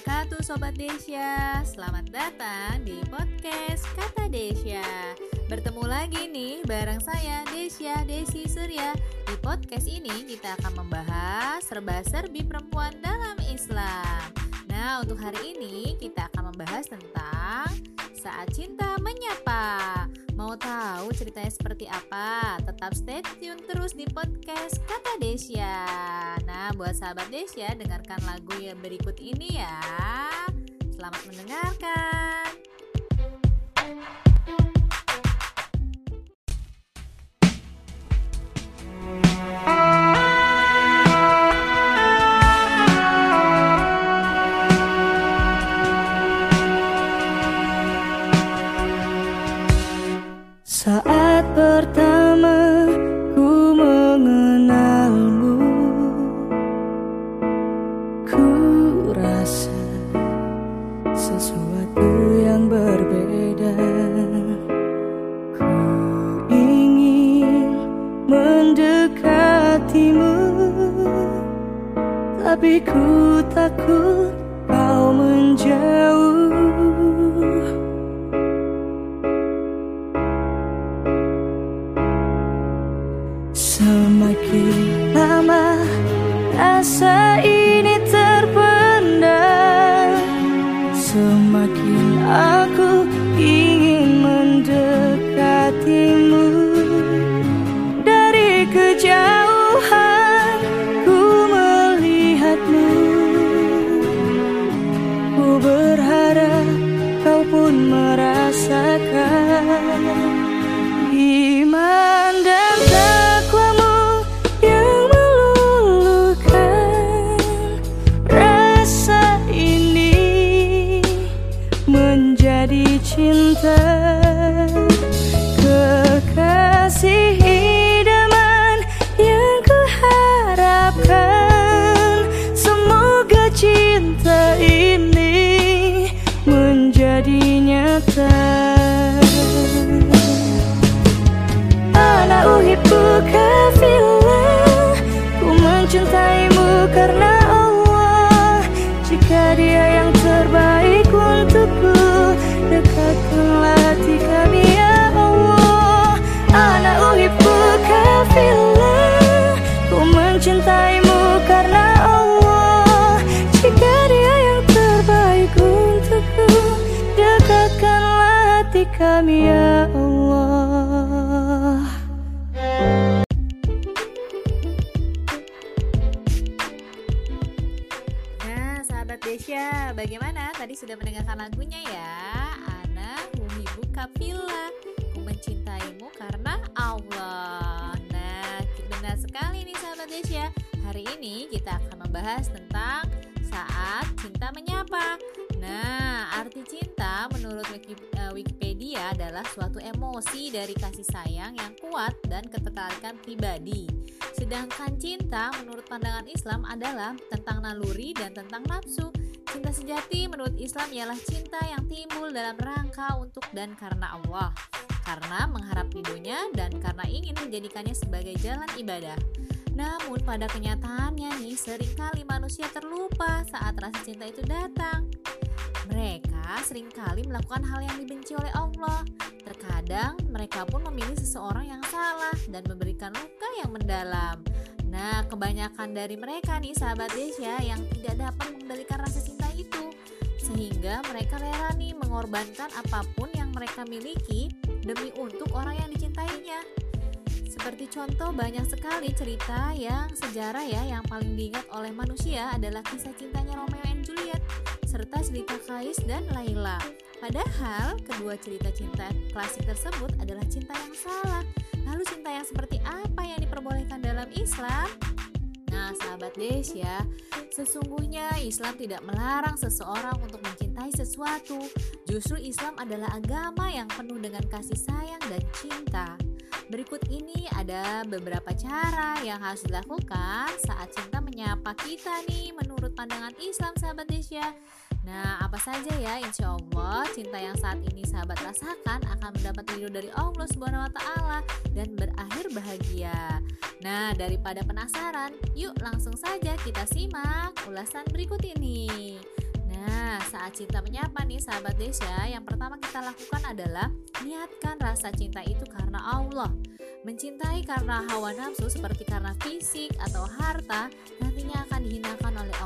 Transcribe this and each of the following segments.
wabarakatuh Sobat Desya. Selamat datang di podcast Kata Desya. Bertemu lagi nih bareng saya Desya Desi Surya. Di podcast ini kita akan membahas serba-serbi perempuan dalam Untuk hari ini kita akan membahas tentang Saat Cinta Menyapa Mau tahu ceritanya seperti apa? Tetap stay tune terus di podcast Kata Desya. Nah, buat sahabat Desya, dengarkan lagu yang berikut ini ya. Selamat mendengarkan. Takut kau menjauh sun. Bagaimana? Tadi sudah mendengarkan lagunya ya. Ana Huhibu Kapila, ku mencintaimu karena Allah. Nah, benar sekali nih sahabat Desya. Hari ini kita akan membahas tentang saat cinta menyapa. Nah, arti cinta menurut eh, Wikipedia adalah suatu emosi dari kasih sayang yang kuat dan ketertarikan pribadi. Sedangkan cinta menurut pandangan Islam adalah tentang naluri dan tentang nafsu. Cinta sejati menurut Islam ialah cinta yang timbul dalam rangka untuk dan karena Allah. Karena mengharap ridhonya dan karena ingin menjadikannya sebagai jalan ibadah. Namun pada kenyataannya nih sering kali manusia terlupa saat rasa cinta itu datang. Mereka sering kali melakukan hal yang dibenci oleh Allah. Terkadang mereka pun memilih seseorang yang salah dan memberikan luka yang mendalam. Nah, kebanyakan dari mereka nih sahabat Desya yang tidak dapat mengendalikan rasa cinta itu. Sehingga mereka rela nih mengorbankan apa pun yang mereka miliki demi untuk orang yang dicintainya. Seperti contoh banyak sekali cerita yang sejarah ya yang paling diingat oleh manusia adalah kisah cintanya Romeo and Juliet serta cerita Kais dan Laila. Padahal kedua cerita cinta klasik tersebut adalah cinta yang salah. Lalu cinta yang seperti apa yang diperbolehkan dalam Islam? Nah, sahabat Desya, sesungguhnya Islam tidak melarang seseorang untuk mencintai sesuatu. Justru Islam adalah agama yang penuh dengan kasih sayang dan cinta. Berikut ini ada beberapa cara yang harus dilakukan saat cinta menyapa kita nih menurut pandangan Islam sahabat Desya. Nah, apa saja ya? Insya Allah, cinta yang saat ini sahabat rasakan akan mendapat ridho dari Allah Subhanahu wa Ta'ala dan berakhir bahagia. Nah, daripada penasaran, yuk langsung saja kita simak ulasan berikut ini. Nah, saat cinta menyapa nih sahabat Desya, yang pertama kita lakukan adalah niatkan rasa cinta itu karena Allah. Mencintai karena hawa nafsu seperti karena fisik atau harta nantinya akan dihinakan oleh.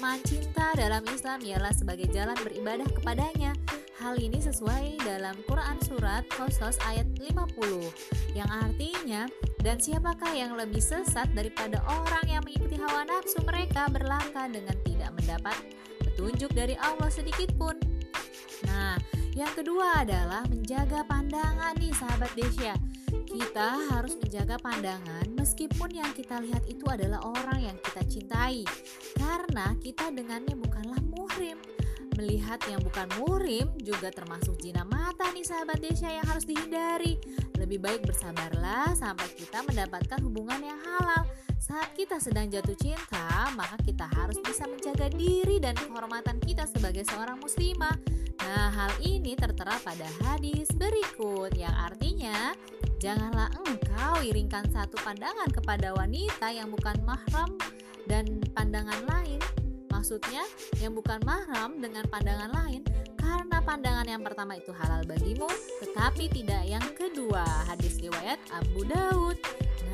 Keutamaan cinta dalam Islam ialah sebagai jalan beribadah kepadanya. Hal ini sesuai dalam Quran surat Qasas ayat 50 yang artinya dan siapakah yang lebih sesat daripada orang yang mengikuti hawa nafsu mereka berlangkah dengan tidak mendapat petunjuk dari Allah sedikit pun. Nah, yang kedua adalah menjaga pandangan nih sahabat Desya. Kita harus menjaga pandangan meskipun yang kita lihat itu adalah orang yang kita cintai. Karena kita dengannya bukanlah muhrim. Melihat yang bukan muhrim juga termasuk zina mata nih sahabat Desya yang harus dihindari. Lebih baik bersabarlah sampai kita mendapatkan hubungan yang halal. Saat kita sedang jatuh cinta, maka kita harus bisa menjaga diri dan kehormatan kita sebagai seorang muslimah. Nah, hal ini tertera pada hadis berikut yang artinya Janganlah engkau iringkan satu pandangan kepada wanita yang bukan mahram dan pandangan lain. Maksudnya, yang bukan mahram dengan pandangan lain karena pandangan yang pertama itu halal bagimu, tetapi tidak yang kedua. Hadis riwayat Abu Daud.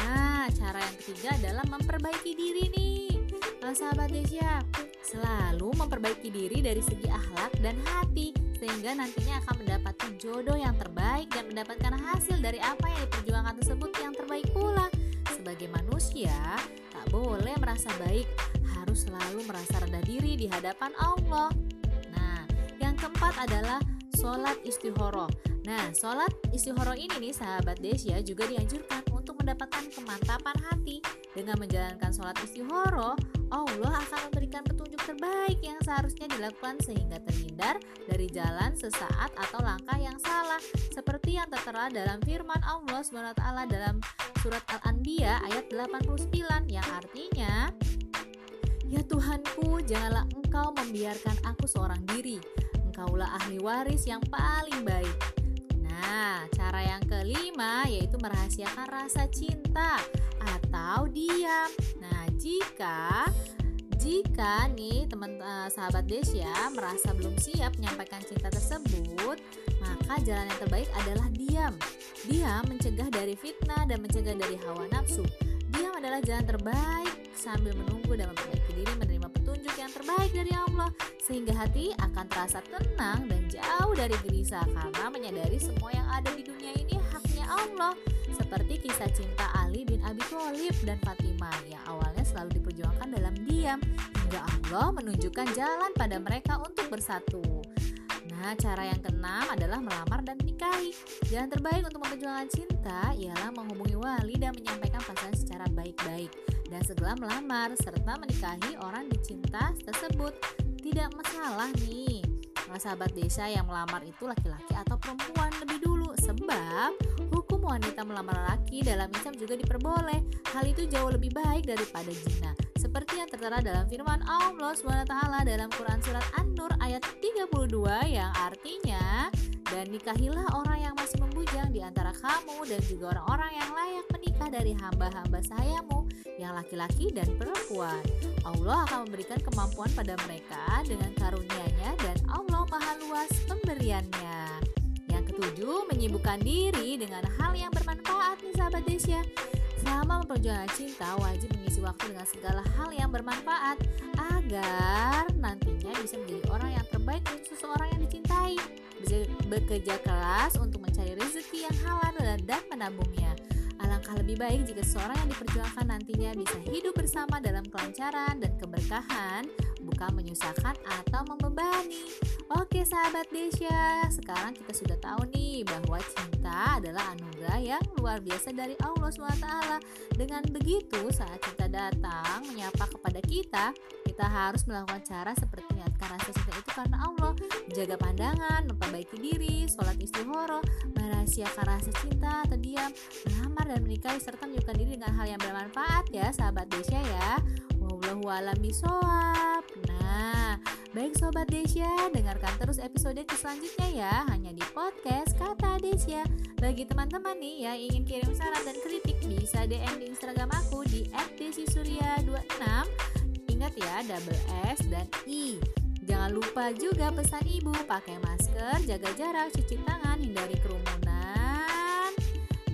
Nah, cara yang ketiga adalah memperbaiki diri nih. Nah, sahabat Desya, selalu memperbaiki diri dari segi akhlak dan hati sehingga nantinya akan mendapatkan jodoh yang terbaik dan mendapatkan hasil dari apa yang diperjuangkan tersebut yang terbaik pula. Sebagai manusia, tak boleh merasa baik, harus selalu merasa rendah diri di hadapan Allah. Nah, yang keempat adalah sholat istihoroh. Nah, sholat istihoroh ini nih sahabat Desya juga dianjurkan untuk mendapatkan kemantapan hati. Dengan menjalankan sholat istihoroh, Allah akan memberikan petunjuk terbaik yang seharusnya dilakukan sehingga terhindar dari jalan sesaat atau langkah yang salah seperti yang tertera dalam firman Allah SWT dalam surat Al-Anbiya ayat 89 yang artinya Ya Tuhanku, janganlah Engkau membiarkan aku seorang diri. Engkaulah ahli waris yang paling baik. Nah, cara yang kelima yaitu merahasiakan rasa cinta atau diam. Nah, jika jika nih teman uh, sahabat Desya merasa belum siap menyampaikan cinta tersebut, maka jalan yang terbaik adalah diam. Diam mencegah dari fitnah dan mencegah dari hawa nafsu. Diam adalah jalan terbaik sambil menunggu dan memperbaiki diri menerima petunjuk yang terbaik dari Allah sehingga hati akan terasa tenang dan jauh dari gelisah karena menyadari semua yang ada di dunia ini haknya Allah seperti kisah cinta Ali bin Abi Thalib dan Fatimah yang awalnya selalu diperjuangkan dalam diam hingga Allah menunjukkan jalan pada mereka untuk bersatu. Nah, cara yang keenam adalah melamar dan menikahi. Jalan terbaik untuk memperjuangkan cinta ialah menghubungi wali dan menyampaikan pasangan secara baik-baik dan segera melamar serta menikahi orang dicinta tersebut. Tidak masalah nih, sahabat desa yang melamar itu laki-laki atau perempuan lebih dulu sebab hukum wanita melamar laki dalam Islam juga diperboleh. Hal itu jauh lebih baik daripada zina. Seperti yang tertera dalam firman Allah SWT dalam Quran Surat An-Nur ayat 32 yang artinya dan nikahilah orang yang masih membujang di antara kamu dan juga orang-orang yang layak menikah dari hamba-hamba sayamu yang laki-laki dan perempuan. Allah akan memberikan kemampuan pada mereka dengan karunia-Nya dan Allah maha luas pemberiannya. Yang ketujuh, menyibukkan diri dengan hal yang bermanfaat nih sahabat Desya. Selama memperjuangkan cinta, wajib mengisi waktu dengan segala hal yang bermanfaat agar nantinya bisa menjadi orang yang terbaik untuk seseorang yang dicintai. Bekerja keras untuk mencari rezeki yang halal dan menabungnya. Alangkah lebih baik jika seseorang yang diperjuangkan nantinya bisa hidup bersama dalam kelancaran dan keberkahan, bukan menyusahkan atau membebani. Oke sahabat Desya, sekarang kita sudah tahu nih bahwa cinta adalah anugerah yang luar biasa dari Allah SWT. Dengan begitu, saat cinta datang menyapa kepada kita, kita harus melakukan cara seperti niatkan rasa cinta itu karena Allah, menjaga pandangan, memperbaiki diri, sholat istihoro, merahasiakan rasa cinta atau melamar dan menikahi serta menyukai diri dengan hal yang bermanfaat ya sahabat Desya ya. Wallahu a'lam bishawab. Nah, baik sobat Desya, dengarkan terus episode selanjutnya ya hanya di podcast Kata Desya. Bagi teman-teman nih yang ingin kirim saran dan kritik bisa DM di Instagram aku di @desisuria26. Ingat ya, double S dan I. Jangan lupa juga pesan ibu pakai masker, jaga jarak, cuci tangan, hindari kerumunan.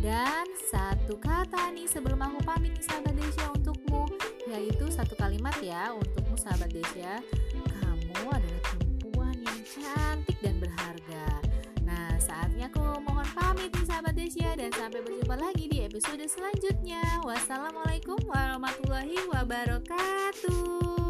Dan satu kata nih sebelum aku pamit nih sahabat Desya Yaitu satu kalimat ya untukmu sahabat Desya. Kamu adalah perempuan yang cantik dan berharga. Nah saatnya aku mohon pamit nih sahabat Desya Dan sampai berjumpa lagi di episode selanjutnya. Wassalamualaikum warahmatullahi wabarakatuh